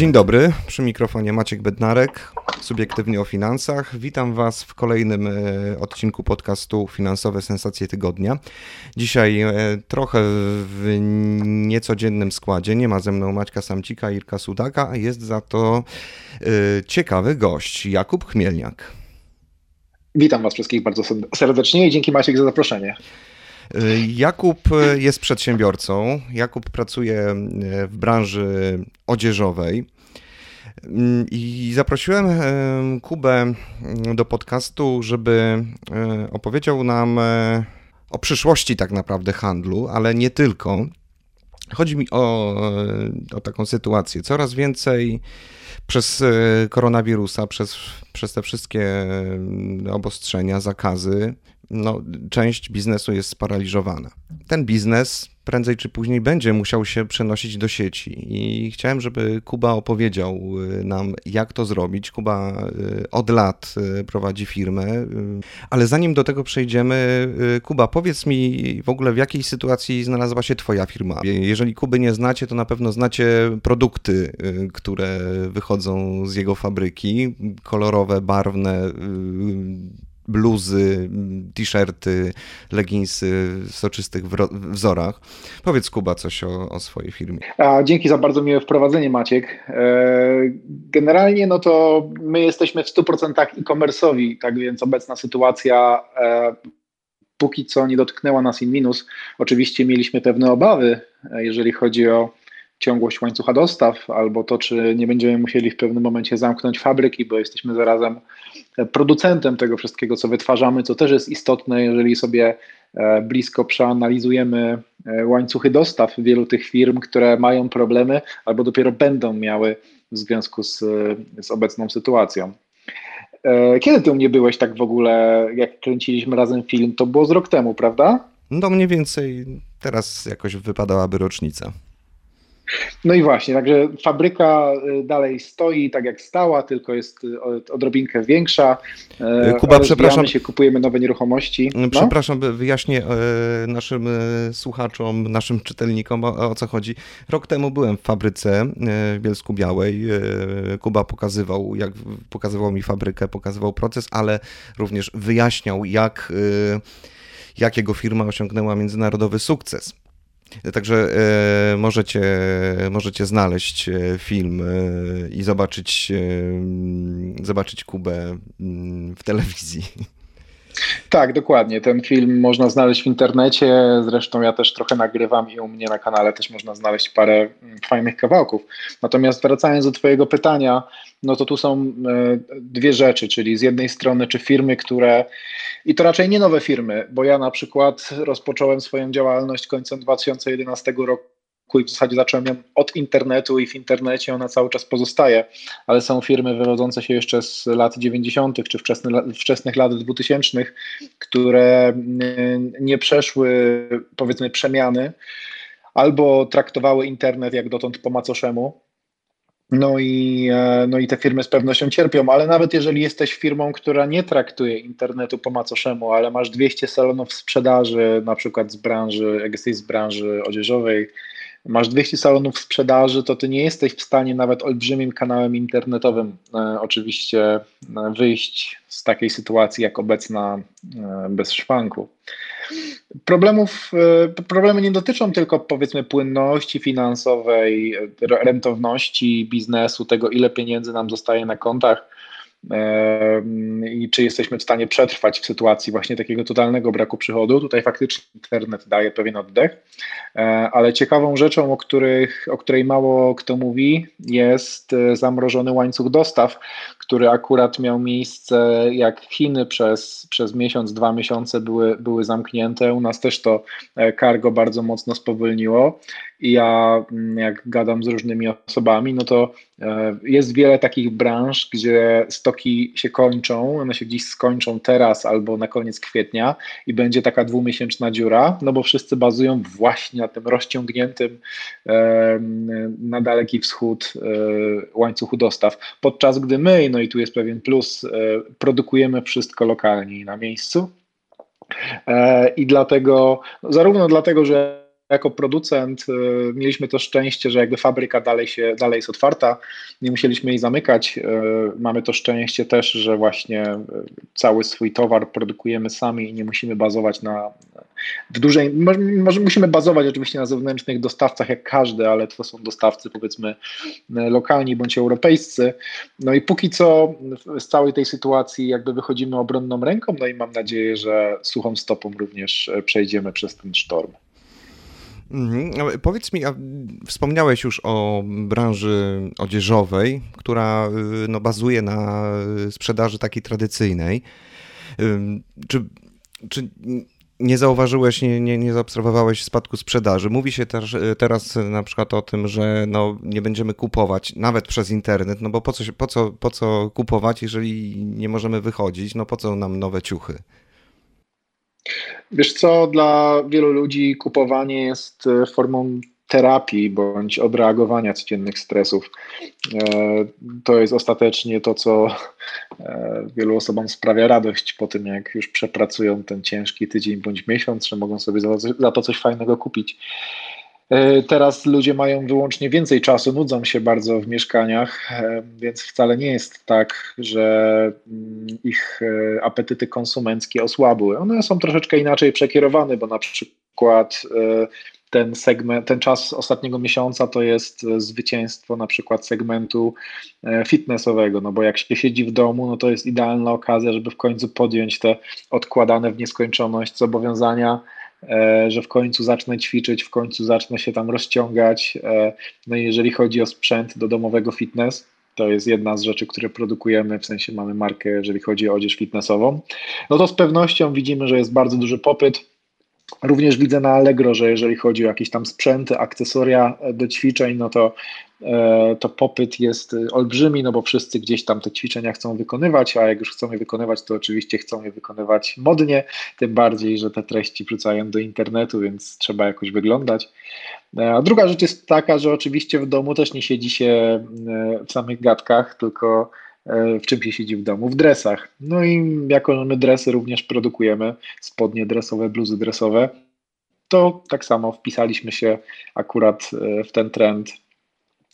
Dzień dobry, przy mikrofonie Maciek Bednarek, subiektywnie o finansach. Witam Was w kolejnym e, odcinku podcastu Finansowe Sensacje Tygodnia. Dzisiaj e, trochę w niecodziennym składzie. Nie ma ze mną Maćka Samcika Irka Sudaka, a jest za to e, ciekawy gość, Jakub Chmielniak. Witam Was wszystkich bardzo serdecznie i dzięki Maciek za zaproszenie. Jakub jest przedsiębiorcą. Jakub pracuje w branży odzieżowej. I zaprosiłem Kubę do podcastu, żeby e, opowiedział nam e, o przyszłości tak naprawdę handlu, ale nie tylko. Chodzi mi o, e, o taką sytuację. Coraz więcej przez koronawirusa, przez, przez te wszystkie obostrzenia, zakazy, no, część biznesu jest sparaliżowana. Ten biznes prędzej czy później będzie musiał się przenosić do sieci i chciałem, żeby Kuba opowiedział y, nam, jak to zrobić. Kuba y, od lat y, prowadzi firmę, ale zanim do tego przejdziemy, Kuba, powiedz mi w ogóle, w jakiej sytuacji znalazła się Twoja firma. Jeżeli Kuby nie znacie, to na pewno znacie produkty, które wychodzą z jego fabryki, kolorowe, barwne, bluzy, t-shirty, leginsy w soczystych wzorach. Powiedz Kuba coś o, o swojej firmie. A, dzięki za bardzo miłe wprowadzenie Maciek. E, generalnie no to my jesteśmy w 100% e-commerce'owi, tak więc obecna sytuacja e, póki co nie dotknęła nas in minus. Oczywiście mieliśmy pewne obawy, e, jeżeli chodzi o ciągłość łańcucha dostaw, albo to, czy nie będziemy musieli w pewnym momencie zamknąć fabryki, bo jesteśmy zarazem producentem tego wszystkiego, co wytwarzamy, co też jest istotne, jeżeli sobie e, blisko przeanalizujemy e, łańcuchy dostaw wielu tych firm, które mają problemy albo dopiero będą miały w związku z, z obecną sytuacją. E, kiedy ty u mnie byłeś tak w ogóle, jak kręciliśmy razem film? To było z rok temu, prawda? No mniej więcej teraz jakoś wypadałaby rocznica. No i właśnie, także fabryka y, dalej stoi tak jak stała, tylko jest y, odrobinkę większa. E, Kuba, przepraszam. się, kupujemy nowe nieruchomości. No? Przepraszam, wyjaśnię naszym słuchaczom, naszym czytelnikom o, o co chodzi. Rok temu byłem w fabryce w Bielsku Białej. Kuba pokazywał, jak pokazywał mi fabrykę, pokazywał proces, ale również wyjaśniał, jak, jak jego firma osiągnęła międzynarodowy sukces. Także e, możecie, możecie znaleźć e, film e, i zobaczyć, zobaczyć Kubę mm, w telewizji. Tak, dokładnie. Ten film można znaleźć w internecie. Zresztą ja też trochę nagrywam i u mnie na kanale też można znaleźć parę mm, fajnych kawałków. Natomiast wracając do Twojego pytania, no to tu są dwie rzeczy, czyli z jednej strony, czy firmy, które i to raczej nie nowe firmy, bo ja na przykład rozpocząłem swoją działalność końcem 2011 roku i w zasadzie zacząłem ją od internetu i w internecie ona cały czas pozostaje, ale są firmy wywodzące się jeszcze z lat 90. czy wczesny, wczesnych lat 2000, które nie przeszły powiedzmy przemiany albo traktowały internet jak dotąd po macoszemu, no i, e, no i te firmy z pewnością cierpią, ale nawet jeżeli jesteś firmą, która nie traktuje internetu po macoszemu, ale masz 200 salonów sprzedaży, na przykład z branży, jesteś z branży odzieżowej, masz 200 salonów sprzedaży, to ty nie jesteś w stanie nawet olbrzymim kanałem internetowym e, oczywiście e, wyjść z takiej sytuacji jak obecna e, bez szwanku. Problemów, e, problemy nie dotyczą tylko powiedzmy płynności finansowej, rentowności biznesu, tego ile pieniędzy nam zostaje na kontach i czy jesteśmy w stanie przetrwać w sytuacji właśnie takiego totalnego braku przychodu. Tutaj faktycznie internet daje pewien oddech, e, ale ciekawą rzeczą, o, których, o której mało kto mówi, jest e, zamrożony łańcuch dostaw, który akurat miał miejsce, jak Chiny przez, przez miesiąc, dwa miesiące były, były zamknięte. U nas też to e, cargo bardzo mocno spowolniło. I ja, jak gadam z różnymi osobami, no to jest wiele takich branż, gdzie 100 stoki się kończą, one się gdzieś skończą teraz albo na koniec kwietnia i będzie taka dwumiesięczna dziura, no bo wszyscy bazują właśnie na tym rozciągniętym na daleki wschód e, łańcuchu dostaw. Podczas gdy my, no i tu jest pewien plus, e, produkujemy wszystko lokalnie na miejscu. E, I dlatego, zarówno dlatego, że jako producent y, mieliśmy to szczęście, że jakby fabryka dalej, się, dalej jest otwarta, nie musieliśmy jej zamykać. Y, mamy to szczęście też, że właśnie y, cały swój towar produkujemy sami i nie musimy bazować na w dużej, może musimy bazować oczywiście na zewnętrznych dostawcach jak każdy, ale to są dostawcy powiedzmy lokalni bądź europejscy. No i póki co z całej tej sytuacji jakby wychodzimy obronną ręką, no i mam nadzieję, że suchą stopą również przejdziemy przez ten sztorm. Mhm. Powiedz mi, wspomniałeś już o branży odzieżowej, która y, no, bazuje na sprzedaży takiej tradycyjnej. Czy, czy nie zauważyłeś, nie, nie, nie zaobserwowałeś spadku sprzedaży? Mówi się też, teraz na przykład o tym, że no, nie będziemy kupować nawet przez internet, no bo po co, po, co, po co kupować, jeżeli nie możemy wychodzić? No po co nam nowe ciuchy? Wiesz co, dla wielu ludzi kupowanie jest e, formą terapii bądź odreagowania codziennych stresów. E, to jest ostatecznie to, co e, wielu osobom sprawia radość po tym, jak już przepracują ten ciężki tydzień bądź miesiąc, że mogą sobie za to coś fajnego kupić. E, teraz ludzie mają wyłącznie więcej czasu, nudzą się bardzo w mieszkaniach, e, więc wcale nie jest tak, że mm, ich e, apetyty konsumenckie osłabły. One są troszeczkę inaczej przekierowane, bo na przykład ten segment, ten czas ostatniego miesiąca to jest zwycięstwo na przykład segmentu fitnessowego, no bo jak się siedzi w domu, no to jest idealna okazja, żeby w końcu podjąć te odkładane w nieskończoność zobowiązania że w końcu zacznę ćwiczyć, w końcu zacznę się tam rozciągać. E, no i jeżeli chodzi o sprzęt do domowego fitness, to jest jedna z rzeczy, które produkujemy, w sensie mamy markę, jeżeli chodzi o odzież fitnessową, no to z pewnością widzimy, że jest bardzo duży popyt. Również widzę na Allegro, że jeżeli chodzi o jakieś tam sprzęty, akcesoria do ćwiczeń, no to E, to popyt jest y, olbrzymi, no bo wszyscy gdzieś tam te ćwiczenia chcą wykonywać, a jak już chcą je wykonywać, to oczywiście chcą je wykonywać modnie, tym bardziej, że te treści wrzucają do internetu, więc trzeba jakoś wyglądać. E, a druga rzecz jest taka, że oczywiście w domu też nie siedzi się e, w samych gadkach, tylko w czym się siedzi w domu? W dresach. No i jako my dresy również produkujemy, spodnie dresowe, bluzy dresowe, to tak samo wpisaliśmy się akurat w ten trend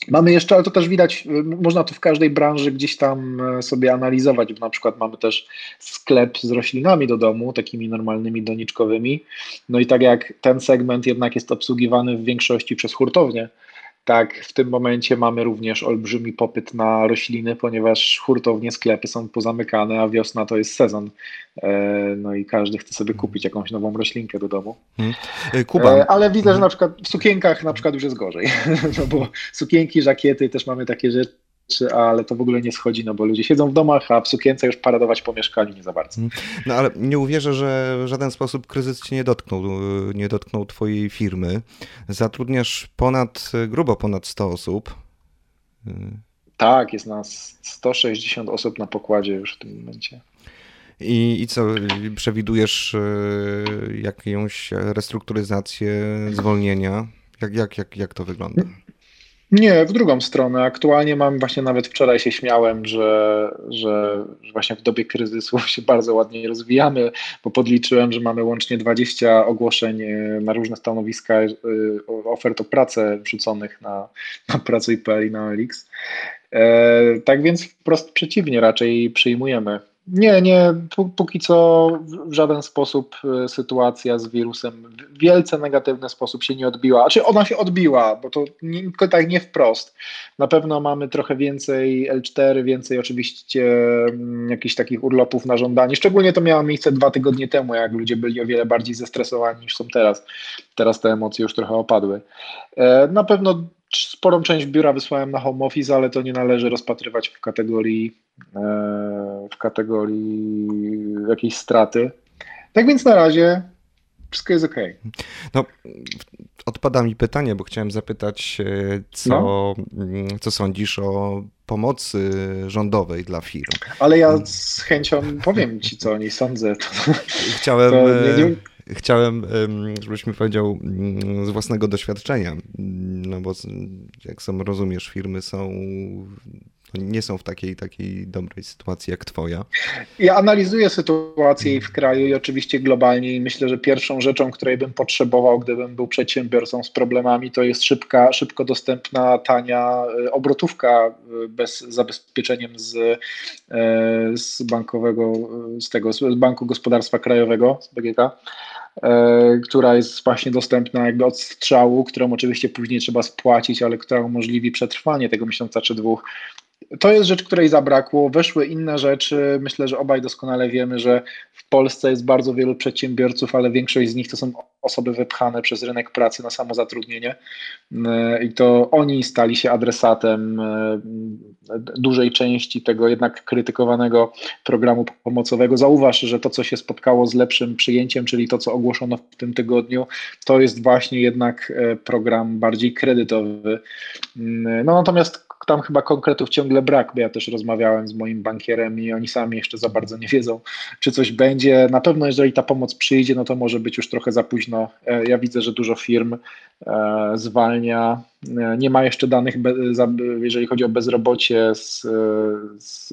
Mamy jeszcze, ale to też widać, można to w każdej branży gdzieś tam e, sobie analizować, na przykład mamy też sklep z roślinami do domu, takimi normalnymi doniczkowymi. No i tak jak ten segment jednak jest obsługiwany w większości przez hurtownie, tak, w tym momencie mamy również olbrzymi popyt na rośliny, ponieważ hurtownie, sklepy są pozamykane, a wiosna to jest sezon. E, no i każdy chce sobie kupić jakąś nową roślinkę do domu. Hmm. Kuba. Ale widzę, że na przykład w sukienkach na przykład już jest gorzej, no bo sukienki, żakiety, też mamy takie rzeczy ale to w ogóle nie schodzi, no bo ludzie siedzą w domach, a w sukience już paradować po mieszkaniu nie za bardzo. Mhm. No ale nie uwierzę, że w żaden sposób kryzys cię nie dotknął, nie dotknął twojej firmy. Zatrudniasz ponad, grubo ponad 100 osób. Tak, jest nas 160 osób na pokładzie już w tym momencie. I, I co, przewidujesz e, jakąś restrukturyzację, zwolnienia? Jak, jak, jak, jak to wygląda? Nie, w drugą stronę. Aktualnie mam, właśnie nawet wczoraj się śmiałem, że, że, właśnie w dobie kryzysu się bardzo ładnie rozwijamy, bo podliczyłem, że mamy łącznie 20 ogłoszeń e, na różne stanowiska, e, ofert o pracę wrzuconych na, na Pracuj.pl i na OLX. E, tak więc wprost przeciwnie, raczej przyjmujemy nie, nie, póki co w żaden sposób e, sytuacja z wirusem w wielce negatywny sposób się nie odbiła. Znaczy ona się odbiła, bo to nie, tak nie wprost. Na pewno mamy trochę więcej L4, więcej oczywiście mm, jakichś takich urlopów na żądanie. Szczególnie to miało miejsce dwa tygodnie temu, jak ludzie byli o wiele bardziej zestresowani niż są teraz. Teraz te emocje już trochę opadły. E, na pewno sporą część biura wysłałem na home office, ale to nie należy rozpatrywać w kategorii, e, w kategorii jakiejś straty. Tak więc na razie wszystko jest ok. No, odpada mi pytanie, bo chciałem zapytać, e, co, no. Mm, co sądzisz o pomocy rządowej dla firm. Ale ja z chęcią powiem ci, co o niej sądzę. Chciałem... To nie, nie chciałem, żebyś mi powiedział mm, z własnego doświadczenia, no bo jak sam rozumiesz, firmy są nie są w takiej, takiej dobrej sytuacji jak twoja. Ja analizuję sytuację w kraju i oczywiście globalnie i myślę, że pierwszą rzeczą, której bym potrzebował, gdybym był przedsiębiorcą z problemami, to jest szybka, szybko dostępna, tania e, obrotówka e, bez zabezpieczeniem z, e, z bankowego, z tego, z Banku Gospodarstwa Krajowego, z BGK która jest właśnie dostępna jakby od strzału, którą oczywiście później trzeba spłacić, ale która umożliwi przetrwanie tego miesiąca czy dwóch to jest rzecz, której zabrakło. Weszły inne rzeczy. Myślę, że obaj doskonale wiemy, że w Polsce jest bardzo wielu przedsiębiorców, ale większość z nich to są osoby wypchane przez rynek pracy na samozatrudnienie. E, I to oni stali się adresatem e, dużej części tego jednak krytykowanego programu pomocowego. Zauważ, że to, co się spotkało z lepszym przyjęciem, czyli to, co ogłoszono w tym tygodniu, to jest właśnie jednak e, program bardziej kredytowy. No natomiast tam chyba konkretów ciągle brak, bo ja też rozmawiałem z moim bankierem i oni sami jeszcze za bardzo nie wiedzą, czy coś będzie. Na pewno, jeżeli ta pomoc przyjdzie, no to może być już trochę za późno. E, ja widzę, że dużo firm e, zwalnia. E, nie ma jeszcze danych, jeżeli chodzi o bezrobocie z, z,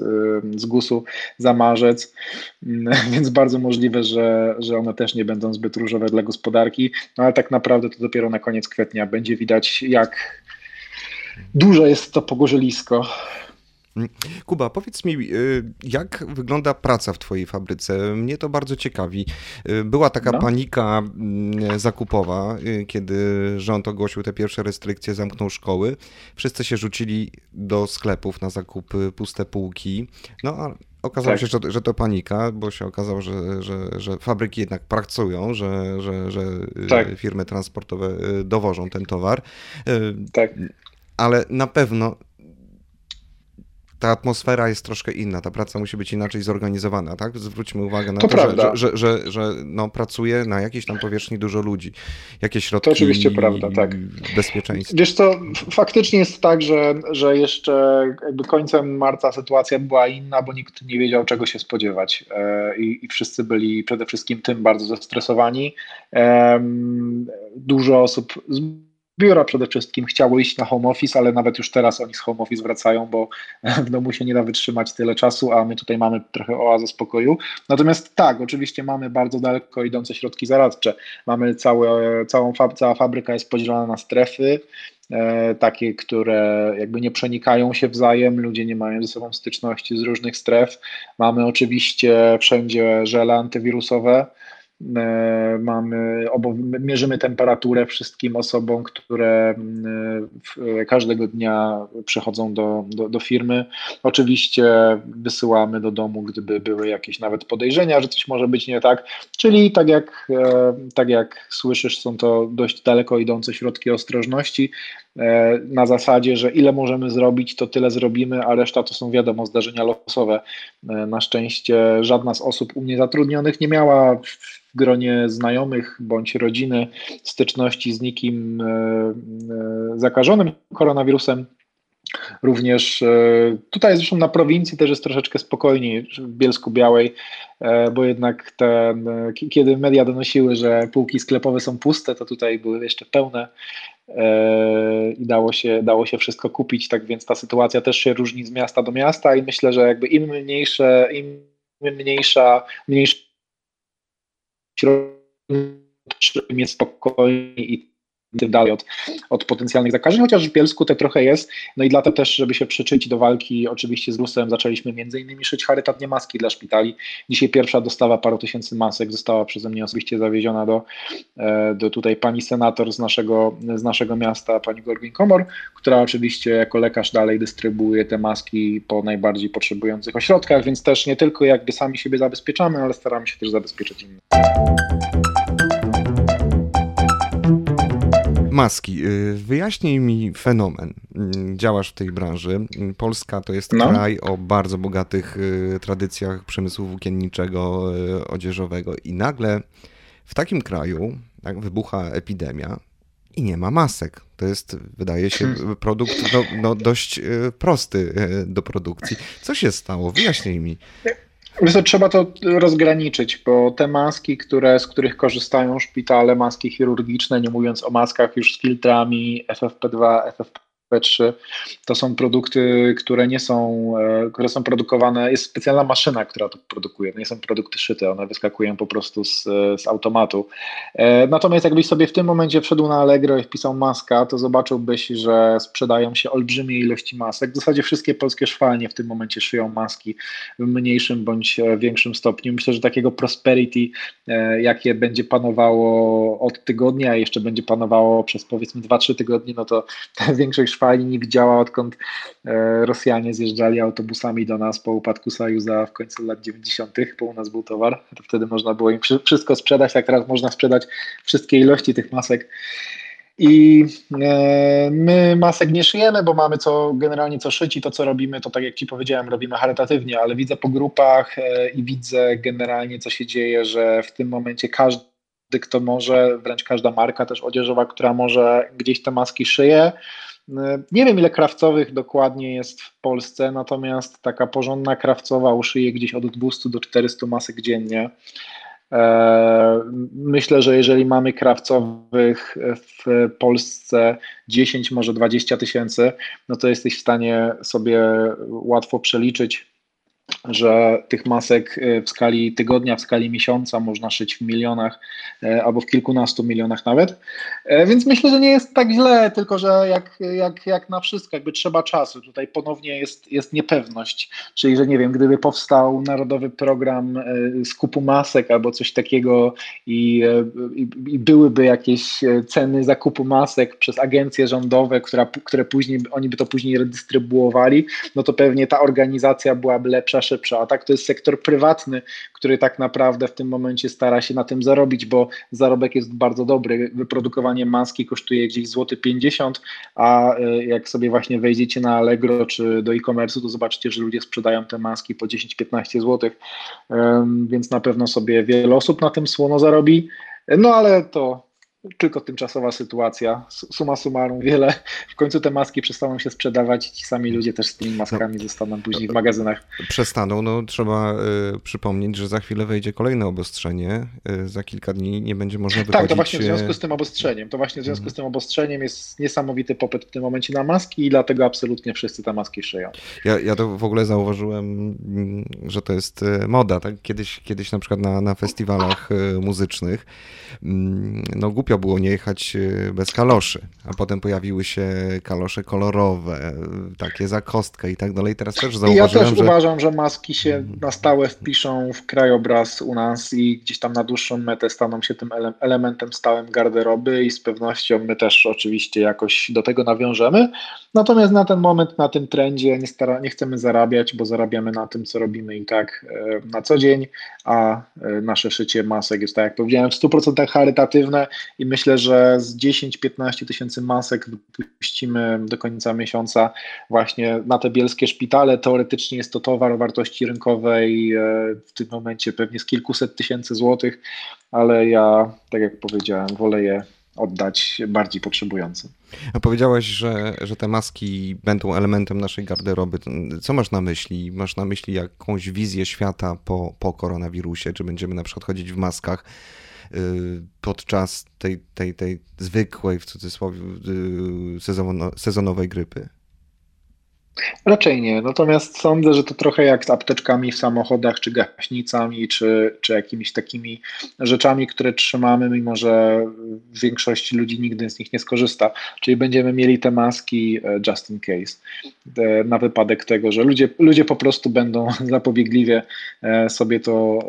z GUS-u za marzec, więc bardzo możliwe, że, że one też nie będą zbyt różowe dla gospodarki, no ale tak naprawdę to dopiero na koniec kwietnia będzie widać, jak duże jest to pogorzelisko. Kuba, powiedz mi, y, jak wygląda praca w Twojej fabryce? Mnie to bardzo ciekawi. Y, była taka no. panika mm, zakupowa, y, kiedy rząd ogłosił te pierwsze restrykcje, zamknął szkoły. Wszyscy się rzucili do sklepów na zakupy, puste półki. No a okazało tak. się, że, że to panika, bo się okazało, że, że, że fabryki jednak pracują, że, że, że tak. firmy transportowe dowożą ten towar. Tak ale na pewno ta atmosfera jest troszkę inna, ta praca musi być inaczej zorganizowana, tak? Zwróćmy uwagę na to, to że, że, że, że, no, pracuje na jakiejś tam powierzchni dużo ludzi. Jakie środki To oczywiście prawda, tak. bezpieczeństwa. Wiesz co, faktycznie jest tak, że, że jeszcze jakby końcem marca sytuacja była inna, bo nikt nie wiedział czego się spodziewać e, i, i wszyscy byli przede wszystkim tym bardzo zestresowani. Dużo osób biura przede wszystkim chciało iść na home office, ale nawet już teraz oni z home office wracają, bo w domu się nie da wytrzymać tyle czasu, a my tutaj mamy trochę oazę spokoju. Natomiast tak, oczywiście mamy bardzo daleko idące środki zaradcze. Mamy całe, całą cała fabryka jest podzielona na strefy, e, takie, które jakby nie przenikają się wzajem, ludzie nie mają ze sobą styczności z różnych stref. Mamy oczywiście wszędzie żele antywirusowe, E, mamy, mierzymy temperaturę wszystkim osobom, które e, każdego dnia przychodzą do, do, do, firmy. Oczywiście wysyłamy do domu, gdyby były jakieś nawet podejrzenia, że coś może być nie tak. Czyli tak jak, e, tak jak słyszysz, są to dość daleko idące środki ostrożności na zasadzie, że ile możemy zrobić, to tyle zrobimy, a reszta to są wiadomo zdarzenia losowe. Na szczęście żadna z osób u mnie zatrudnionych nie miała w gronie znajomych bądź rodziny styczności z nikim e, e, zakażonym koronawirusem. Również e, tutaj zresztą na prowincji też jest troszeczkę spokojniej w Bielsku Białej, bo jednak ten, kiedy media donosiły, że półki sklepowe są puste, to tutaj były jeszcze pełne i dało się, dało się wszystko kupić, tak więc ta sytuacja też się różni z miasta do miasta i myślę, że jakby im mniejsze, im mniejsza, mniejsza środkiem jest spokojniej i tym dalej od, od potencjalnych zakażeń, chociaż w Bielsku te trochę jest. No i dlatego też, żeby się przyczynić do walki oczywiście z lusem, zaczęliśmy między innymi szyć charytatnie maski dla szpitali. Dzisiaj pierwsza dostawa paru tysięcy masek została przeze mnie osobiście zawieziona do, e, do tutaj pani senator z naszego, z naszego miasta, pani Gorgin Komor, która oczywiście jako lekarz dalej dystrybuuje te maski po najbardziej potrzebujących ośrodkach, więc też nie tylko jakby sami siebie zabezpieczamy, ale staramy się też zabezpieczyć innych. Maski, y, wyjaśnij mi fenomen. Mm, działasz w tej branży. Polska to jest no. kraj o bardzo bogatych y, tradycjach przemysłu włókienniczego, y, odzieżowego i nagle w takim kraju, jak wybucha epidemia, i nie ma masek. To jest, wydaje się, hmm. produkt no, no dość prosty do produkcji. Co się stało? Wyjaśnij mi. Wiesz, trzeba to rozgraniczyć, bo te maski, które, z których korzystają szpitale, maski chirurgiczne, nie mówiąc o maskach już z filtrami FFP2, FFP P3 to są produkty, które nie są, e, które są produkowane, jest specjalna maszyna, która to produkuje, nie są produkty szyte, one wyskakują po prostu z, z automatu. E, natomiast jakbyś sobie w tym momencie wszedł na Allegro i wpisał maska, to zobaczyłbyś, że sprzedają się olbrzymie ilości masek. W zasadzie wszystkie polskie szwalnie w tym momencie szyją maski w mniejszym bądź e, większym stopniu. Myślę, że takiego prosperity, jakie będzie panowało od tygodnia, a jeszcze będzie panowało przez powiedzmy 2-3 tygodnie, no to większość fali nie widziała, odkąd e, Rosjanie zjeżdżali autobusami do nas po upadku Sojuza w końcu lat 90., bo u nas był towar, to wtedy można było im wszystko sprzedać, tak teraz można sprzedać wszystkie ilości tych masek. I e, my masek nie szyjemy, bo mamy co generalnie co szyć i to, co robimy, to tak jak Ci powiedziałem, robimy charytatywnie, ale widzę po grupach e, i widzę generalnie, co się dzieje, że w tym momencie każdy, kto może, wręcz każda marka też odzieżowa, która może gdzieś te maski szyje, nie wiem, ile krawcowych dokładnie jest w Polsce, natomiast taka porządna krawcowa uszyje gdzieś od 200 do 400 masek dziennie. E, myślę, że jeżeli mamy krawcowych w Polsce 10, może 20 tysięcy, no to jesteś w stanie sobie łatwo przeliczyć, że tych masek e, w skali tygodnia, w skali miesiąca można szyć w milionach e, albo w kilkunastu milionach nawet. E, więc myślę, że nie jest tak źle, tylko że jak, jak, jak na wszystko, jakby trzeba czasu. Tutaj ponownie jest, jest niepewność. Czyli, że nie wiem, gdyby powstał narodowy program skupu masek albo coś takiego i, i, i byłyby jakieś ceny zakupu masek przez agencje rządowe, która, które później, oni by to później redystrybuowali, no to pewnie ta organizacja byłaby lepsza, szybsza, a tak to jest sektor prywatny, który tak naprawdę w tym momencie stara się na tym zarobić, bo zarobek jest bardzo dobry. Wyprodukowanie maski kosztuje gdzieś złoty 50, a e, jak sobie właśnie wejdziecie na Allegro czy do e-commerce, to zobaczycie, że ludzie sprzedają te maski po 10-15 zł, więc na pewno sobie wiele osób na tym słono zarobi. No ale to tylko tymczasowa sytuacja. Suma summarum, wiele. W końcu te maski przestaną się sprzedawać i ci sami ludzie też z tymi maskami no, zostaną później w magazynach. Przestaną. No, trzeba y, przypomnieć, że za chwilę wejdzie kolejne obostrzenie. Y, za kilka dni nie będzie można wychodzić. Tak, to właśnie w związku z tym obostrzeniem. To właśnie w związku z tym obostrzeniem jest niesamowity popyt w tym momencie na maski i dlatego absolutnie wszyscy te maski szyją. Ja, ja to w ogóle zauważyłem, że to jest moda. Tak? Kiedyś, kiedyś na przykład na, na festiwalach muzycznych mm, no głupio głupio było nie jechać e, bez kaloszy, a potem pojawiły się kalosze kolorowe, takie za kostkę i tak dalej. Teraz też zauważyłem, Ja też że... uważam, że maski się mhm. na stałe wpiszą w krajobraz u nas i gdzieś tam na dłuższą metę staną się tym ele elementem stałym garderoby i z pewnością my też oczywiście jakoś do tego nawiążemy. Natomiast na ten moment, na tym trendzie nie, stara, nie chcemy zarabiać, bo zarabiamy na tym, co robimy i tak e, na co dzień, a e, nasze szycie masek jest, tak jak powiedziałem, w 100% charytatywne i myślę, że z 10-15 tysięcy masek wypuścimy do końca miesiąca właśnie na te bielskie szpitale. Teoretycznie jest to towar o wartości rynkowej e, w tym momencie pewnie z kilkuset tysięcy złotych, ale ja, tak jak powiedziałem, wolę je oddać bardziej potrzebującym. A powiedziałaś, że, że te maski będą elementem naszej garderoby. Co masz na myśli? Masz na myśli jakąś wizję świata po, po koronawirusie? Czy będziemy na przykład chodzić w maskach? Y, podczas tej, tej, tej zwykłej, w cudzysłowie, y, sezonowej grypy? Raczej nie. Natomiast sądzę, że to trochę jak z apteczkami w samochodach, czy gaśnicami, czy, czy jakimiś takimi rzeczami, które trzymamy, mimo że większość ludzi nigdy z nich nie skorzysta. Czyli będziemy mieli te maski e, just in case, e, na wypadek tego, że ludzie, ludzie po prostu będą zapobiegliwie e, sobie to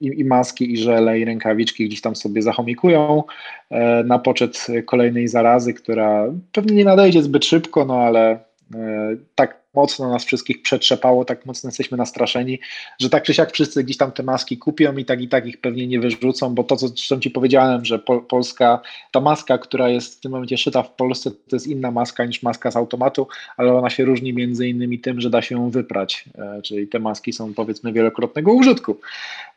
i, i maski, i żele, i rękawiczki gdzieś tam sobie zachomikują na poczet kolejnej zarazy, która pewnie nie nadejdzie zbyt szybko, no ale tak mocno nas wszystkich przetrzepało, tak mocno jesteśmy nastraszeni, że tak czy siak wszyscy gdzieś tam te maski kupią i tak i tak ich pewnie nie wyrzucą, bo to, co zresztą Ci powiedziałem, że Pol Polska, ta maska, która jest w tym momencie szyta w Polsce, to jest inna maska niż maska z automatu, ale ona się różni między innymi tym, że da się ją wyprać, e, czyli te maski są powiedzmy wielokrotnego użytku.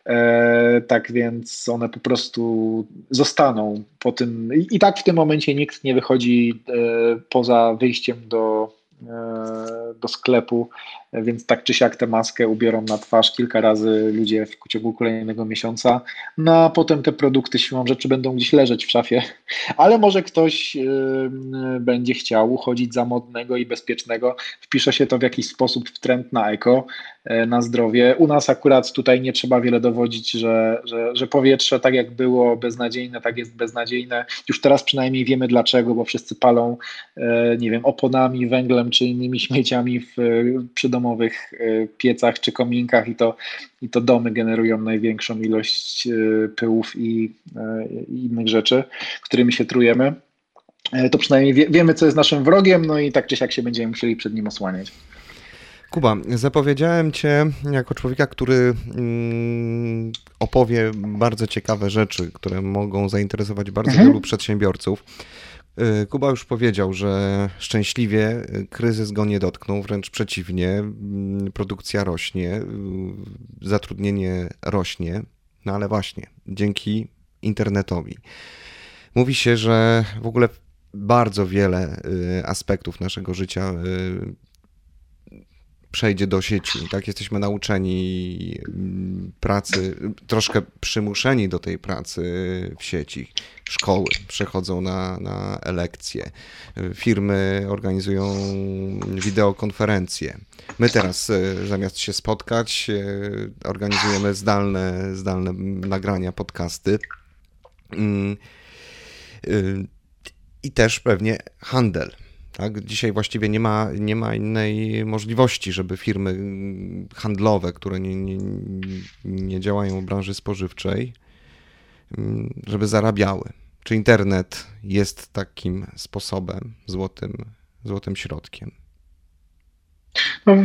E, tak więc one po prostu zostaną po tym. I, tak w tym momencie nikt nie wychodzi e, poza wyjściem do E, do sklepu, więc tak czy siak tę maskę ubiorą na twarz kilka razy ludzie w ciągu kolejnego miesiąca, no a potem te produkty siłą rzeczy będą gdzieś leżeć w szafie, ale może ktoś e, będzie chciał uchodzić za modnego i bezpiecznego, wpisze się to w jakiś sposób w trend na eko, e, na zdrowie. U nas akurat tutaj nie trzeba wiele dowodzić, że, że, że powietrze tak jak było beznadziejne, tak jest beznadziejne. Już teraz przynajmniej wiemy dlaczego, bo wszyscy palą, nie wiem, oponami, węglem czy innymi śmieciami w przydomowych e, piecach czy kominkach i to, i to domy generują największą ilość e, pyłów i, e, i innych rzeczy, którymi się trujemy. To przynajmniej wie, wiemy, co jest naszym wrogiem, no i tak czy siak się będziemy musieli przed nim osłaniać. Kuba, zapowiedziałem Cię jako człowieka, który mm, opowie bardzo ciekawe rzeczy, które mogą zainteresować bardzo mhm. wielu przedsiębiorców. Y, Kuba już powiedział, że szczęśliwie y, kryzys go nie dotknął, wręcz przeciwnie, mm, produkcja rośnie, y, zatrudnienie rośnie, no ale właśnie dzięki internetowi. Mówi się, że w ogóle bardzo wiele aspektów naszego życia przejdzie do sieci. Tak, jesteśmy nauczeni pracy, troszkę przymuszeni do tej pracy w sieci. Szkoły przechodzą na, na elekcje, firmy organizują wideokonferencje. My teraz e, zamiast się spotkać, e, organizujemy zdalne, zdalne nagrania, podcasty. Mm, e, I też pewnie handel tak? Dzisiaj właściwie nie ma, nie ma innej możliwości, żeby firmy handlowe, które nie, nie, nie działają w branży spożywczej, żeby zarabiały. Czy internet jest takim sposobem, złotym, złotym środkiem? No,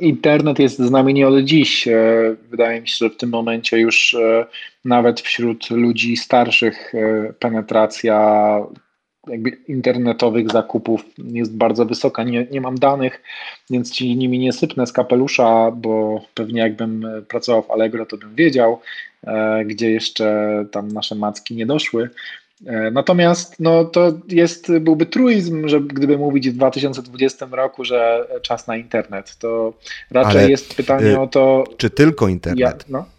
internet jest z nami nie od dziś. E, wydaje mi się, że w tym momencie już e, nawet wśród ludzi starszych e, penetracja jakby internetowych zakupów jest bardzo wysoka. Nie, nie mam danych, więc ci nimi nie sypnę z kapelusza, bo pewnie jakbym pracował w Allegro, to bym wiedział, e, gdzie jeszcze tam nasze macki nie doszły. E, natomiast no, to jest, byłby truizm, że gdyby mówić w 2020 roku, że czas na internet, to raczej Ale, jest pytanie y, o to. Czy tylko internet? Ja, no.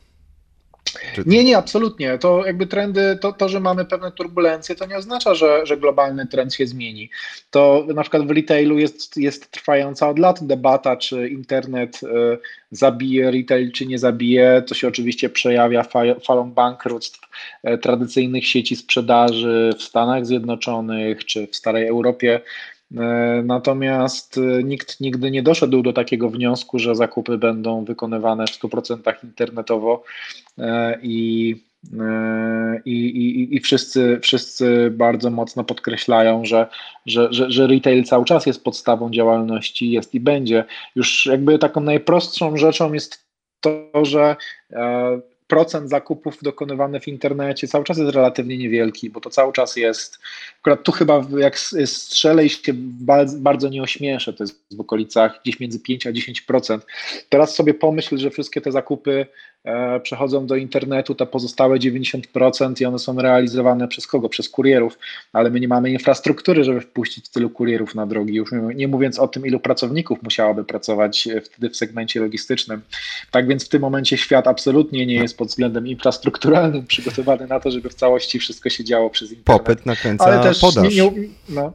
Nie, nie, absolutnie. To jakby trendy, to, to, że mamy pewne turbulencje, to nie oznacza, że, że globalny trend się zmieni. To na przykład w retailu jest, jest trwająca od lat debata, czy internet y, zabije retail, czy nie zabije. To się oczywiście przejawia falą bankructw y, tradycyjnych sieci sprzedaży w Stanach Zjednoczonych, czy w starej Europie. E, natomiast e, nikt nigdy nie doszedł do takiego wniosku, że zakupy będą wykonywane w 100% internetowo e, i, i, i, i wszyscy, wszyscy bardzo mocno podkreślają, że, że, że, że retail cały czas jest podstawą działalności, jest i będzie. Już jakby taką najprostszą rzeczą jest to, że procent zakupów dokonywanych w internecie cały czas jest relatywnie niewielki, bo to cały czas jest, akurat tu chyba jak strzelę i się bardzo nie ośmieszę, to jest w okolicach gdzieś między 5 a 10%. Teraz sobie pomyśl, że wszystkie te zakupy przechodzą do internetu, te pozostałe 90% i one są realizowane przez kogo? Przez kurierów, ale my nie mamy infrastruktury, żeby wpuścić tylu kurierów na drogi, już nie mówiąc o tym, ilu pracowników musiałoby pracować e, wtedy w segmencie logistycznym. Tak więc w tym momencie świat absolutnie nie jest pod względem infrastrukturalnym przygotowany na to, żeby w całości wszystko się działo przez internet. Popyt nakręca ale też podaż. Nie, nie, no,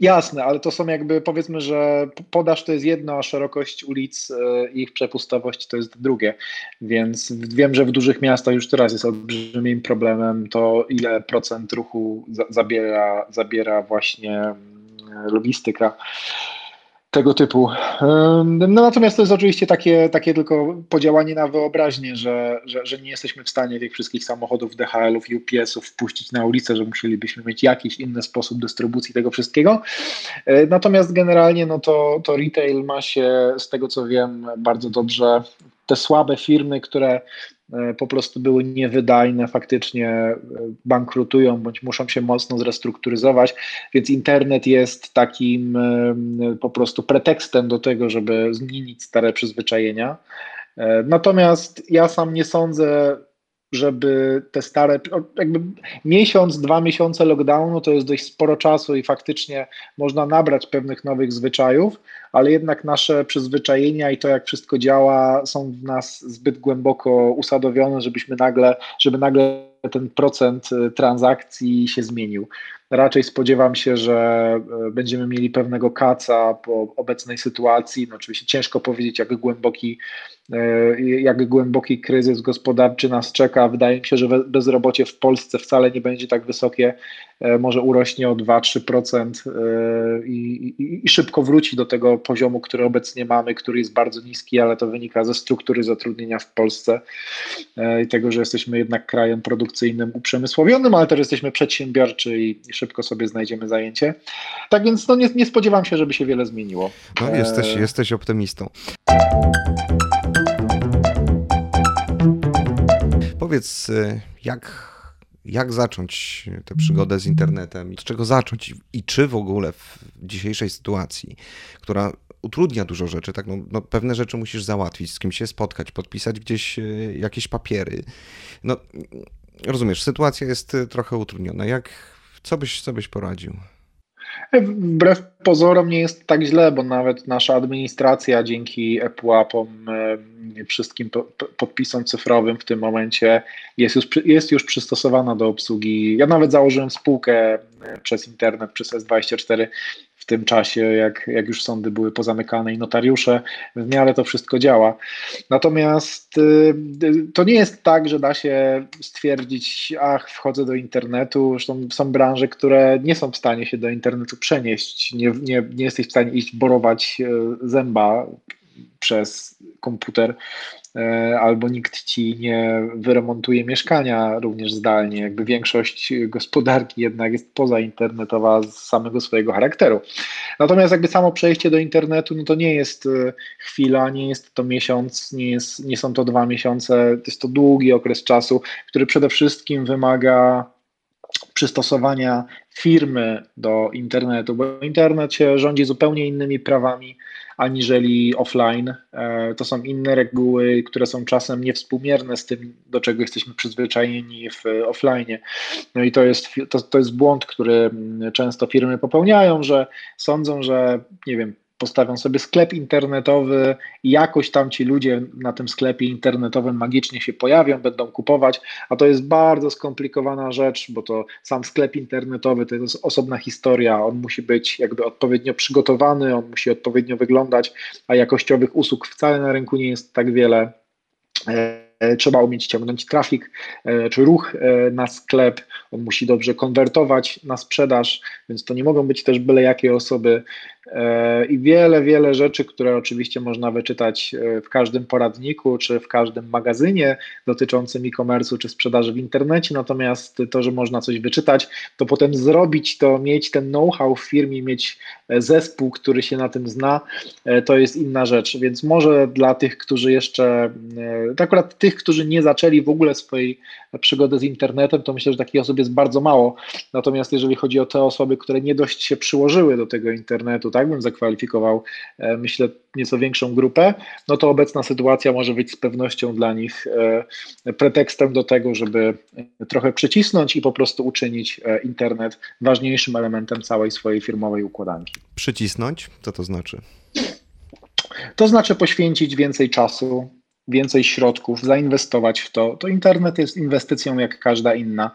Jasne, ale to są jakby powiedzmy, że podaż to jest jedno, a szerokość ulic e, i ich przepustowość to jest drugie. Więc wiem, że w dużych miastach już teraz jest olbrzymim problemem to, ile procent ruchu zabiera, zabiera właśnie mm, logistyka. Tego typu. No natomiast to jest oczywiście takie, takie tylko podziałanie na wyobraźnię, że, że, że nie jesteśmy w stanie tych wszystkich samochodów DHL-ów UPS-ów wpuścić na ulicę, że musielibyśmy mieć jakiś inny sposób dystrybucji tego wszystkiego. E, natomiast generalnie no to, to retail ma się, z tego co wiem, bardzo dobrze te słabe firmy, które po prostu były niewydajne, faktycznie e, bankrutują bądź muszą się mocno zrestrukturyzować, więc internet jest takim e, po prostu pretekstem do tego, żeby zmienić stare przyzwyczajenia. Natomiast ja sam nie sądzę, żeby te stare, jakby miesiąc, dwa miesiące lockdownu to jest dość sporo czasu i faktycznie można nabrać pewnych nowych zwyczajów, ale jednak nasze przyzwyczajenia i to, jak wszystko działa, są w nas zbyt głęboko usadowione, żebyśmy nagle, żeby nagle ten procent y, transakcji się zmienił. Raczej spodziewam się, że y, będziemy mieli pewnego kaca po obecnej sytuacji. No oczywiście ciężko powiedzieć, jak głęboki jak głęboki kryzys gospodarczy nas czeka. Wydaje mi się, że bezrobocie w Polsce wcale nie będzie tak wysokie, e, może urośnie o 2-3% e, i, i, i, szybko wróci do tego poziomu, który obecnie mamy, który jest bardzo niski, ale to wynika ze struktury zatrudnienia w Polsce i tego, że jesteśmy jednak krajem produkcyjnym, uprzemysłowionym, ale też jesteśmy przedsiębiorczy i, i szybko sobie znajdziemy zajęcie. Tak więc no, nie, nie spodziewam się, żeby się wiele zmieniło. No, jesteś, jesteś optymistą. Powiedz, y, jak, jak zacząć tę przygodę z internetem? Z czego zacząć? I czy w ogóle w dzisiejszej sytuacji, która utrudnia dużo rzeczy, tak? No, no, pewne rzeczy musisz załatwić, z kim się spotkać, podpisać gdzieś y, jakieś papiery. No, rozumiesz, sytuacja jest y, trochę utrudniona. Jak, co byś, co byś poradził? Wbrew pozorom nie jest tak źle, bo nawet nasza administracja dzięki ePUAP-om, e, wszystkim podpisom cyfrowym w tym momencie jest już, jest już przystosowana do obsługi. Ja nawet założyłem spółkę e, przez internet, przez S24 w tym czasie, jak, jak już sądy były pozamykane i notariusze, w miarę to wszystko działa. Natomiast y, to nie jest tak, że da się stwierdzić, ach, wchodzę do internetu. Zresztą są branże, które nie są w stanie się do internetu przenieść. Nie, nie, nie jesteś w stanie iść borować y, zęba przez komputer, e, albo nikt ci nie wyremontuje mieszkania również zdalnie. Jakby większość gospodarki jednak jest pozainternetowa z samego swojego charakteru. Natomiast jakby samo przejście do internetu, no to nie jest e, chwila, nie jest to miesiąc, nie, jest, nie są to dwa miesiące, to jest to długi okres czasu, który przede wszystkim wymaga przystosowania firmy do internetu, bo internet się rządzi zupełnie innymi prawami aniżeli offline. E, to są inne reguły, które są czasem niewspółmierne z tym, do czego jesteśmy przyzwyczajeni w offline. No i to jest, to, to jest błąd, który często firmy popełniają, że sądzą, że nie wiem, postawią sobie sklep internetowy jakoś tam ci ludzie na tym sklepie internetowym magicznie się pojawią, będą kupować, a to jest bardzo skomplikowana rzecz, bo to sam sklep internetowy to jest osobna historia, on musi być jakby odpowiednio przygotowany, on musi odpowiednio wyglądać, a jakościowych usług wcale na rynku nie jest tak wiele. E, trzeba umieć ciągnąć trafik e, czy ruch e, na sklep, on musi dobrze konwertować na sprzedaż, więc to nie mogą być też byle jakie osoby. I wiele, wiele rzeczy, które oczywiście można wyczytać w każdym poradniku czy w każdym magazynie dotyczącym e-commerce czy sprzedaży w internecie. Natomiast to, że można coś wyczytać, to potem zrobić to, mieć ten know-how w firmie, mieć zespół, który się na tym zna, to jest inna rzecz. Więc może dla tych, którzy jeszcze, akurat tych, którzy nie zaczęli w ogóle swojej przygody z internetem, to myślę, że takich osób jest bardzo mało. Natomiast jeżeli chodzi o te osoby, które nie dość się przyłożyły do tego internetu, tak bym zakwalifikował, e, myślę, nieco większą grupę, no to obecna sytuacja może być z pewnością dla nich e, pretekstem do tego, żeby trochę przycisnąć i po prostu uczynić e, internet ważniejszym elementem całej swojej firmowej układanki. Przycisnąć? Co to znaczy? To znaczy poświęcić więcej czasu, więcej środków, zainwestować w to. To internet jest inwestycją jak każda inna.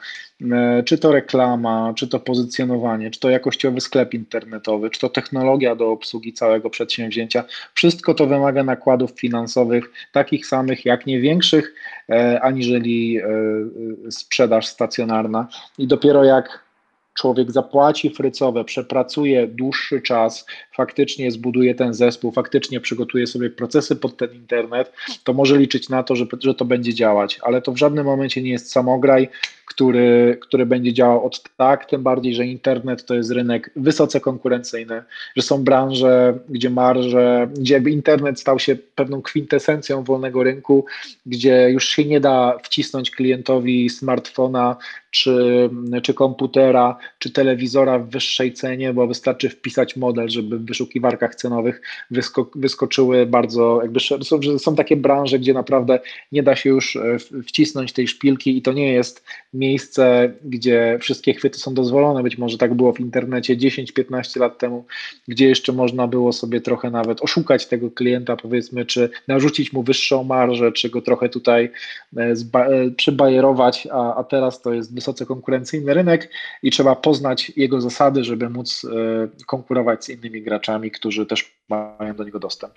E, czy to reklama, czy to pozycjonowanie, czy to jakościowy sklep internetowy, czy to technologia do obsługi całego przedsięwzięcia. Wszystko to wymaga nakładów finansowych takich samych, jak nie większych, e, aniżeli e, sprzedaż stacjonarna. I dopiero jak człowiek zapłaci frycowe, przepracuje dłuższy czas, faktycznie zbuduje ten zespół, faktycznie przygotuje sobie procesy pod ten internet, to może liczyć na to, że, że to będzie działać, ale to w żadnym momencie nie jest samograj, który, który będzie działał od tak, tym bardziej, że internet to jest rynek wysoce konkurencyjny, że są branże, gdzie marże, gdzie jakby internet stał się pewną kwintesencją wolnego rynku, gdzie już się nie da wcisnąć klientowi smartfona czy, czy komputera, czy telewizora w wyższej cenie, bo wystarczy wpisać model, żeby w wyszukiwarkach cenowych wysko, wyskoczyły bardzo, jakby są, są takie branże, gdzie naprawdę nie da się już e, wcisnąć tej szpilki i to nie jest miejsce, gdzie wszystkie chwyty są dozwolone. Być może tak było w internecie 10-15 lat temu, gdzie jeszcze można było sobie trochę nawet oszukać tego klienta, powiedzmy, czy narzucić mu wyższą marżę, czy go trochę tutaj e, e, przybajerować, a, a teraz to jest wysoce konkurencyjny rynek i trzeba poznać jego zasady, żeby móc e, konkurować z innymi graczami, którzy też mają do niego dostęp.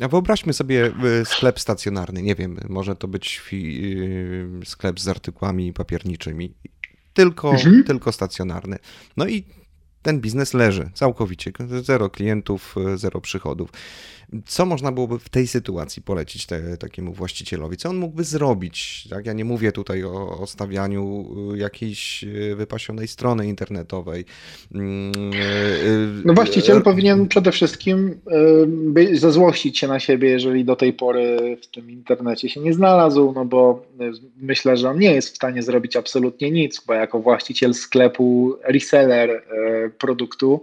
A wyobraźmy sobie e, sklep stacjonarny. Nie wiem, może to być e, sklep z artykułami papierniczymi. Tylko, mhm. tylko stacjonarny. No i ten biznes leży całkowicie. Zero klientów, zero przychodów. Co można byłoby w tej sytuacji polecić te, takiemu właścicielowi? Co on mógłby zrobić? Tak? Ja nie mówię tutaj o, o stawianiu y, jakiejś y, wypasionej strony internetowej. Mm, y, no właściciel powinien przede wszystkim zezłościć się na siebie, jeżeli do tej pory w tym internecie się nie znalazł, no bo myślę, że on nie jest w stanie zrobić absolutnie nic, bo jako właściciel sklepu, reseller produktu,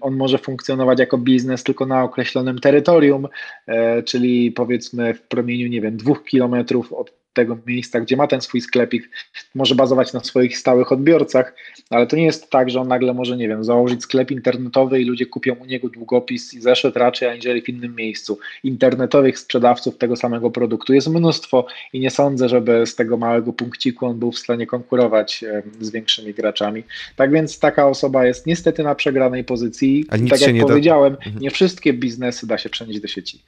on może funkcjonować jako biznes tylko na określonym terytorium, e, czyli powiedzmy w promieniu, nie wiem, dwóch kilometrów od tego miejsca, gdzie ma ten swój sklepik, może bazować na swoich stałych odbiorcach, ale to nie jest tak, że on nagle może, nie wiem, założyć sklep internetowy i ludzie kupią u niego długopis i zeszyt raczej aniżeli w innym miejscu. Internetowych sprzedawców tego samego produktu jest mnóstwo i nie sądzę, żeby z tego małego punkciku on był w stanie konkurować z większymi graczami. Tak więc taka osoba jest niestety na przegranej pozycji. A tak jak powiedziałem, da... Mhm. nie wszystkie biznesy da się przenieść do sieci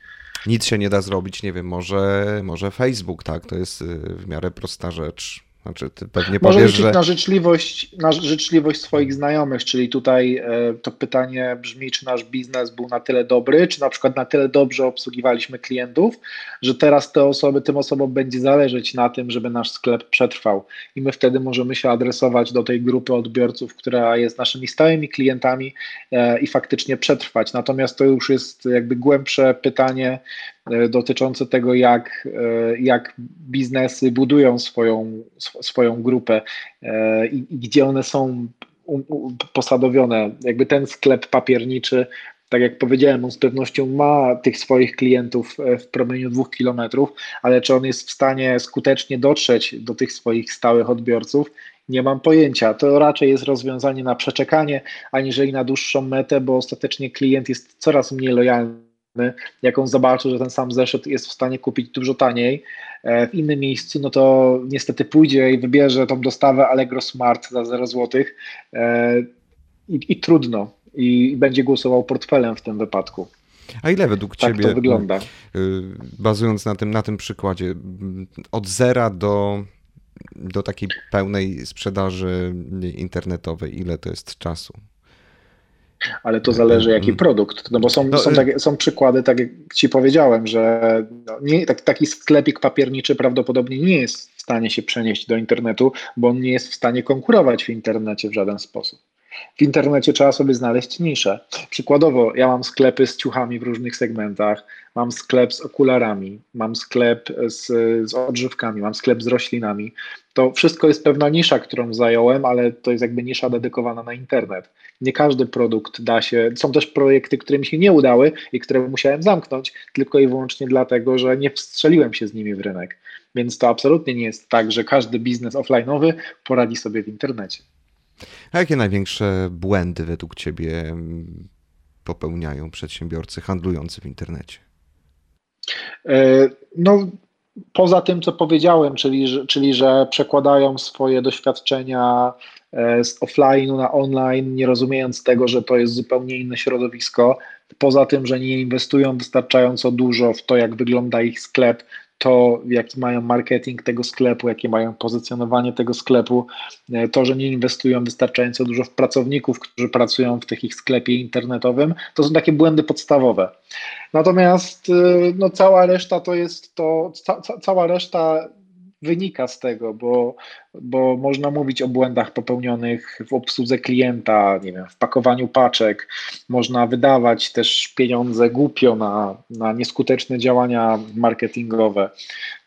nic się nie da zrobić, nie wiem, może, może Facebook, tak, to jest y, w miarę prosta rzecz. Znaczy, ty pewnie Może powiesz, że... na życzliwość, na życzliwość swoich znajomych, czyli tutaj e, to pytanie brzmi, czy nasz biznes był na tyle dobry, czy na przykład na tyle dobrze obsługiwaliśmy klientów, że teraz te osoby, tym osobom będzie zależeć na tym, żeby nasz sklep przetrwał i my wtedy możemy się adresować do tej grupy odbiorców, która jest naszymi stałymi klientami e, i faktycznie przetrwać. Natomiast to już jest jakby głębsze pytanie, dotyczące tego, jak, e, jak biznesy budują swoją, swoją grupę e, i, i gdzie one są posadowione. Jakby ten sklep papierniczy, tak jak powiedziałem, on z pewnością ma tych swoich klientów w promieniu dwóch kilometrów, ale czy on jest w stanie skutecznie dotrzeć do tych swoich stałych odbiorców, nie mam pojęcia. To raczej jest rozwiązanie na przeczekanie, aniżeli na dłuższą metę, bo ostatecznie klient jest coraz mniej lojalny jak on zobaczy, że ten sam zeszyt jest w stanie kupić dużo taniej e, w innym miejscu, no to niestety pójdzie i wybierze tą dostawę Allegro Smart za 0 zł e, i, i trudno. I będzie głosował portfelem w tym wypadku. A ile według tak Ciebie, to wygląda. Y, bazując na tym, na tym przykładzie, od zera do, do takiej pełnej sprzedaży internetowej, ile to jest czasu? Ale to zależy jaki mm. produkt, no bo są, no, są, y- takie, są przykłady, tak jak Ci powiedziałem, że no, nie, tak, taki sklepik papierniczy prawdopodobnie nie jest w stanie się przenieść do internetu, bo on nie jest w stanie konkurować w internecie w żaden sposób. W internecie trzeba sobie znaleźć niszę. Przykładowo, ja mam sklepy z ciuchami w różnych segmentach, mam sklep z okularami, mam sklep z, z odżywkami, mam sklep z roślinami. To wszystko jest pewna nisza, którą zająłem, ale to jest jakby nisza dedykowana na internet. Nie każdy produkt da się. Są też projekty, które mi się nie udały i które musiałem zamknąć, tylko i wyłącznie dlatego, że nie wstrzeliłem się z nimi w rynek. Więc to absolutnie nie jest tak, że każdy biznes offline'owy poradzi sobie w internecie. A jakie największe błędy według Ciebie mm, popełniają przedsiębiorcy handlujący w internecie? E, no, poza tym, co powiedziałem, czyli, czyli że przekładają swoje doświadczenia e, z offline'u na online, nie rozumiejąc tego, że to jest zupełnie inne środowisko, poza tym, że nie inwestują wystarczająco dużo w to, jak wygląda ich sklep, to, jaki mają marketing tego sklepu, jakie mają pozycjonowanie tego sklepu, e, to, że nie inwestują wystarczająco dużo w pracowników, którzy pracują w tych ich sklepie internetowym, to są takie błędy podstawowe. Natomiast e, no, cała reszta to jest to, ca, cała reszta wynika z tego, bo, bo można mówić o błędach popełnionych w obsłudze klienta, nie wiem, w pakowaniu paczek, można wydawać też pieniądze głupio na, na nieskuteczne działania marketingowe,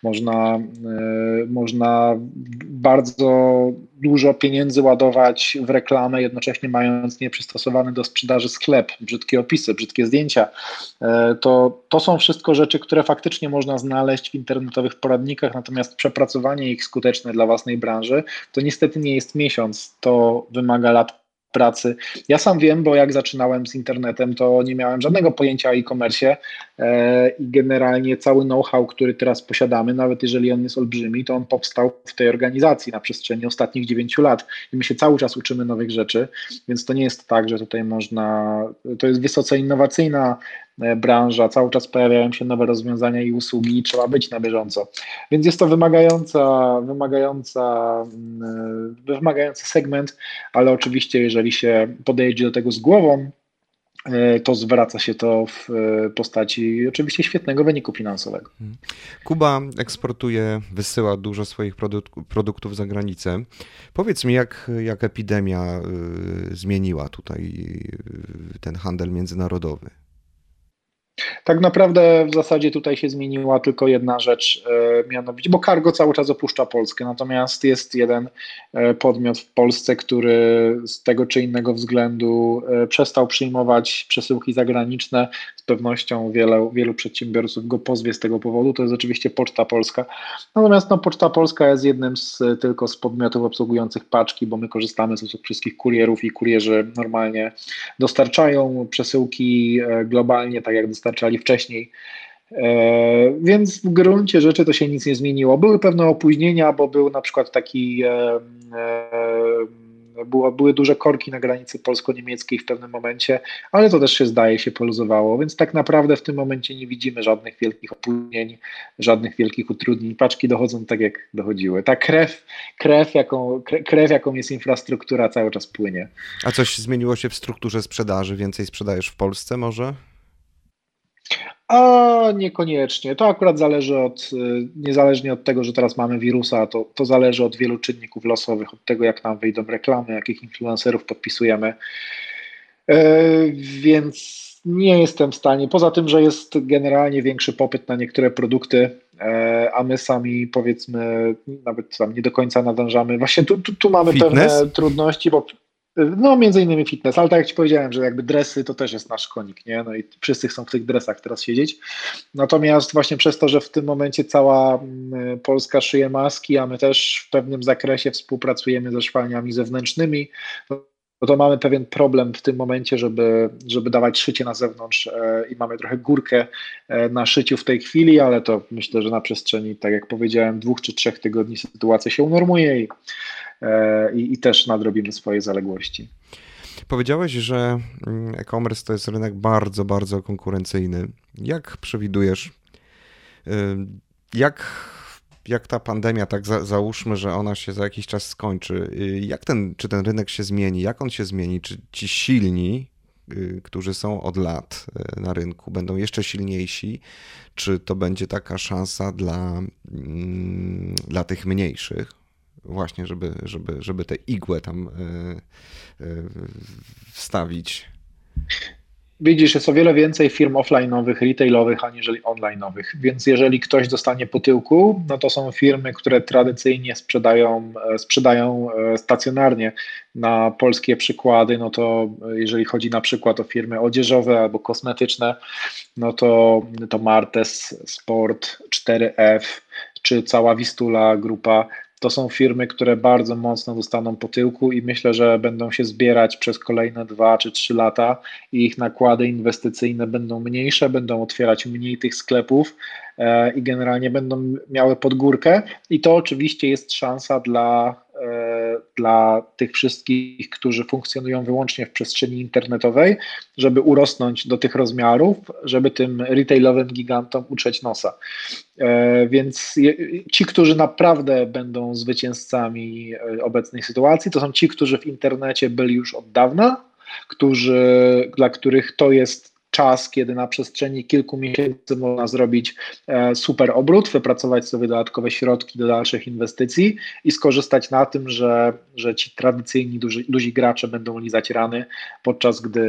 można, yy, można bardzo dużo pieniędzy ładować w reklamę, jednocześnie mając nieprzystosowany do sprzedaży sklep, brzydkie opisy, brzydkie zdjęcia. Yy, to, to są wszystko rzeczy, które faktycznie można znaleźć w internetowych poradnikach, natomiast przepracowanie ich skuteczne dla własnej branży to niestety nie jest miesiąc, to wymaga lat pracy. Ja sam wiem, bo jak zaczynałem z internetem, to nie miałem żadnego pojęcia o e-commerce e, i generalnie cały know-how, który teraz posiadamy, nawet jeżeli on jest olbrzymi, to on powstał w tej organizacji na przestrzeni ostatnich 9 lat i my się cały czas uczymy nowych rzeczy, więc to nie jest tak, że tutaj można, to jest wysoce innowacyjna branża, cały czas pojawiają się nowe rozwiązania i usługi i trzeba być na bieżąco. Więc jest to wymagająca, wymagająca, mm, e, wymagający segment, ale oczywiście jeżeli się podejdzie do tego z głową, e, to zwraca się to w postaci oczywiście świetnego wyniku finansowego. Mhm. Kuba eksportuje, wysyła dużo swoich produktów za granicę. Powiedz mi, jak, jak epidemia zmieniła tutaj ten handel międzynarodowy? Tak naprawdę w zasadzie tutaj się zmieniła tylko jedna rzecz, e, mianowicie, bo cargo cały czas opuszcza Polskę, natomiast jest jeden e, podmiot w Polsce, który z tego czy innego względu e, przestał przyjmować przesyłki zagraniczne. Z pewnością wiele, wielu przedsiębiorców go pozwie z tego powodu. To jest oczywiście Poczta Polska. Natomiast no, Poczta Polska jest jednym z tylko z podmiotów obsługujących paczki, bo my korzystamy z usług wszystkich kurierów i kurierzy normalnie dostarczają przesyłki globalnie, tak jak dostarczali wcześniej. E, więc w gruncie rzeczy to się nic nie zmieniło. Były pewne opóźnienia, bo był na przykład taki. E, e, było, były duże korki na granicy polsko-niemieckiej w pewnym momencie, ale to też się zdaje się poluzowało, więc tak naprawdę w tym momencie nie widzimy żadnych wielkich opóźnień, żadnych wielkich utrudnień. Paczki dochodzą tak, jak dochodziły. Ta krew, krew, jaką, krew, jaką jest infrastruktura, cały czas płynie. A coś zmieniło się w strukturze sprzedaży? Więcej sprzedajesz w Polsce może? A niekoniecznie. To akurat zależy od, y, niezależnie od tego, że teraz mamy wirusa, to, to zależy od wielu czynników losowych, od tego, jak nam wyjdą reklamy, jakich influencerów podpisujemy. E, więc nie jestem w stanie, poza tym, że jest generalnie większy popyt na niektóre produkty, e, a my sami powiedzmy nawet tam nie do końca nadążamy. Właśnie tu, tu, tu mamy Fitness? pewne trudności, bo no, między innymi fitness, ale tak jak Ci powiedziałem, że jakby dresy to też jest nasz konik, nie? No i wszyscy chcą w tych dresach teraz siedzieć. Natomiast właśnie przez to, że w tym momencie cała mm, Polska szyje maski, a my też w pewnym zakresie współpracujemy ze szwalniami zewnętrznymi, no to mamy pewien problem w tym momencie, żeby, żeby dawać szycie na zewnątrz e, i mamy trochę górkę e, na szyciu w tej chwili, ale to myślę, że na przestrzeni, tak jak powiedziałem, dwóch czy trzech tygodni sytuacja się unormuje i i, i też nadrobimy swoje zaległości. Powiedziałeś, że mm, e-commerce to jest rynek bardzo, bardzo konkurencyjny. Jak przewidujesz, y, jak, jak ta pandemia, tak za, załóżmy, że ona się za jakiś czas skończy, y, jak ten, czy ten rynek się zmieni, jak on się zmieni, czy ci silni, y, którzy są od lat na rynku, będą jeszcze silniejsi, czy to będzie taka szansa dla, mm, dla tych mniejszych? Właśnie, żeby, żeby, żeby tę igłę tam e, e, wstawić. Widzisz, jest o wiele więcej firm offline'owych, retailowych, aniżeli online'owych, więc jeżeli ktoś dostanie po tyłku, no to są firmy, które tradycyjnie sprzedają, e, sprzedają stacjonarnie. Na polskie przykłady, no to jeżeli chodzi na przykład o firmy odzieżowe albo kosmetyczne, no to, to Martes, Sport, 4F, czy cała Wistula grupa, to są firmy, które bardzo mocno dostaną po tyłku i myślę, że będą się zbierać przez kolejne dwa czy trzy lata i ich nakłady inwestycyjne będą mniejsze, będą otwierać mniej tych sklepów e, i generalnie będą miały podgórkę i to oczywiście jest szansa dla dla tych wszystkich, którzy funkcjonują wyłącznie w przestrzeni internetowej, żeby urosnąć do tych rozmiarów, żeby tym retailowym gigantom utrzeć nosa. E, więc ci, którzy naprawdę będą zwycięzcami e, obecnej sytuacji, to są ci, którzy w internecie byli już od dawna, którzy, dla których to jest czas, kiedy na przestrzeni kilku miesięcy można zrobić e, super obrót, wypracować sobie dodatkowe środki do dalszych inwestycji i skorzystać na tym, że, że ci tradycyjni duży, duzi gracze będą lizać rany, podczas gdy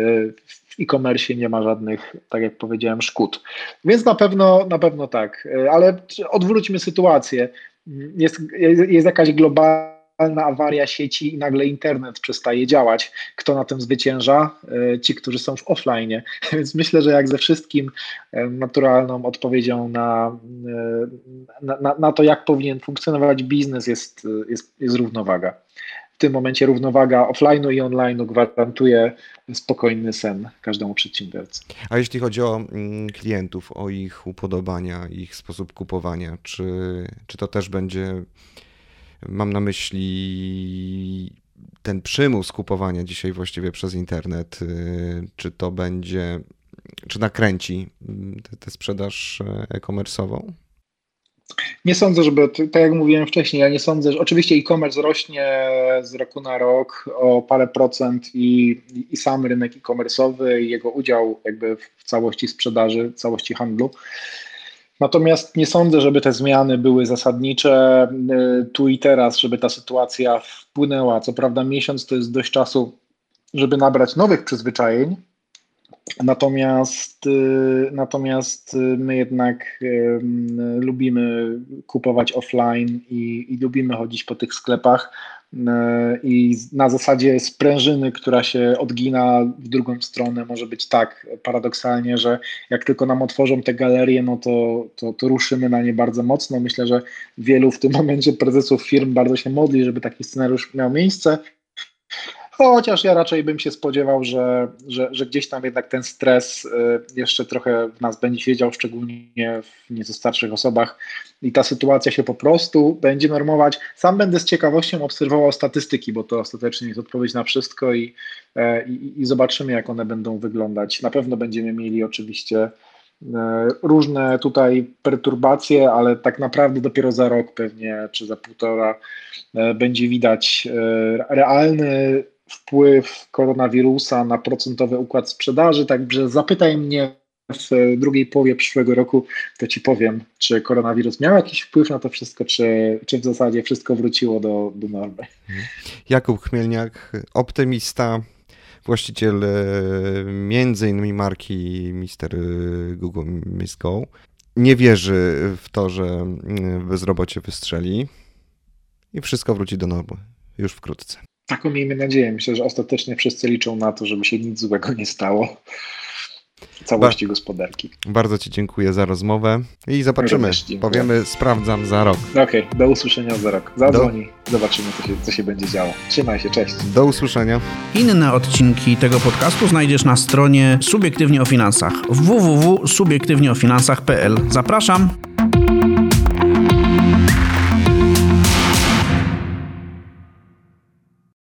w e-commerce nie ma żadnych, tak jak powiedziałem, szkód. Więc na pewno, na pewno tak, e, ale odwróćmy sytuację. Jest, jest jakaś globalna awaria sieci i nagle internet przestaje działać. Kto na tym zwycięża? E, ci, którzy są w offline. Więc myślę, że jak ze wszystkim e, naturalną odpowiedzią na, e, na, na to, jak powinien funkcjonować biznes, jest, jest, jest równowaga. W tym momencie równowaga offline'u i online'u gwarantuje spokojny sen każdemu przedsiębiorcy. A jeśli chodzi o mm, klientów, o ich upodobania, ich sposób kupowania, czy, czy to też będzie Mam na myśli ten przymus kupowania dzisiaj właściwie przez internet. Y, czy to będzie, czy nakręci mm, tę sprzedaż e, e-commerce'ową? Nie sądzę, żeby, tak jak mówiłem wcześniej, ja nie sądzę, że oczywiście e-commerce rośnie z roku na rok o parę procent i, i sam rynek e-commerce'owy i jego udział jakby w całości sprzedaży, całości handlu Natomiast nie sądzę, żeby te zmiany były zasadnicze y, tu i teraz, żeby ta sytuacja wpłynęła. Co prawda, miesiąc to jest dość czasu, żeby nabrać nowych przyzwyczajeń. Natomiast, y, natomiast y, my jednak lubimy kupować offline i, i lubimy chodzić po tych sklepach. E, i na zasadzie sprężyny, która się odgina w drugą stronę, może być tak paradoksalnie, że jak tylko nam otworzą te galerie, no to, to, to ruszymy na nie bardzo mocno. Myślę, że wielu w tym momencie prezesów firm bardzo się modli, żeby taki scenariusz miał miejsce. Chociaż ja raczej bym się spodziewał, że, że, że gdzieś tam jednak ten stres y, jeszcze trochę w nas będzie siedział, szczególnie w nieco starszych osobach i ta sytuacja się po prostu będzie normować. Sam będę z ciekawością obserwował statystyki, bo to ostatecznie jest odpowiedź na wszystko i, e, i, i zobaczymy, jak one będą wyglądać. Na pewno będziemy mieli oczywiście e, różne tutaj perturbacje, ale tak naprawdę dopiero za rok pewnie, czy za półtora e, będzie widać realny wpływ koronawirusa na procentowy układ sprzedaży, także zapytaj mnie w drugiej połowie przyszłego roku, to Ci powiem, czy koronawirus miał jakiś wpływ na to wszystko, czy, czy w zasadzie wszystko wróciło do, do normy. Jakub Chmielniak, optymista, właściciel e, między innymi marki Mister Google Miss Go. Nie wierzy w to, że mm, bezrobocie wystrzeli i wszystko wróci do normy już wkrótce. Taką miejmy nadzieję. Myślę, że ostatecznie wszyscy liczą na to, żeby się nic złego nie stało całości ba gospodarki. Bardzo Ci dziękuję za rozmowę i zobaczymy. Powiemy, sprawdzam za rok. Okej, okay, do usłyszenia za rok. Zadzwoni, do... zobaczymy, co się, co się będzie działo. Trzymaj się, cześć. Do usłyszenia. Inne odcinki tego podcastu znajdziesz na stronie Subiektywnie o Finansach www.subiektywnieofinansach.pl. Zapraszam.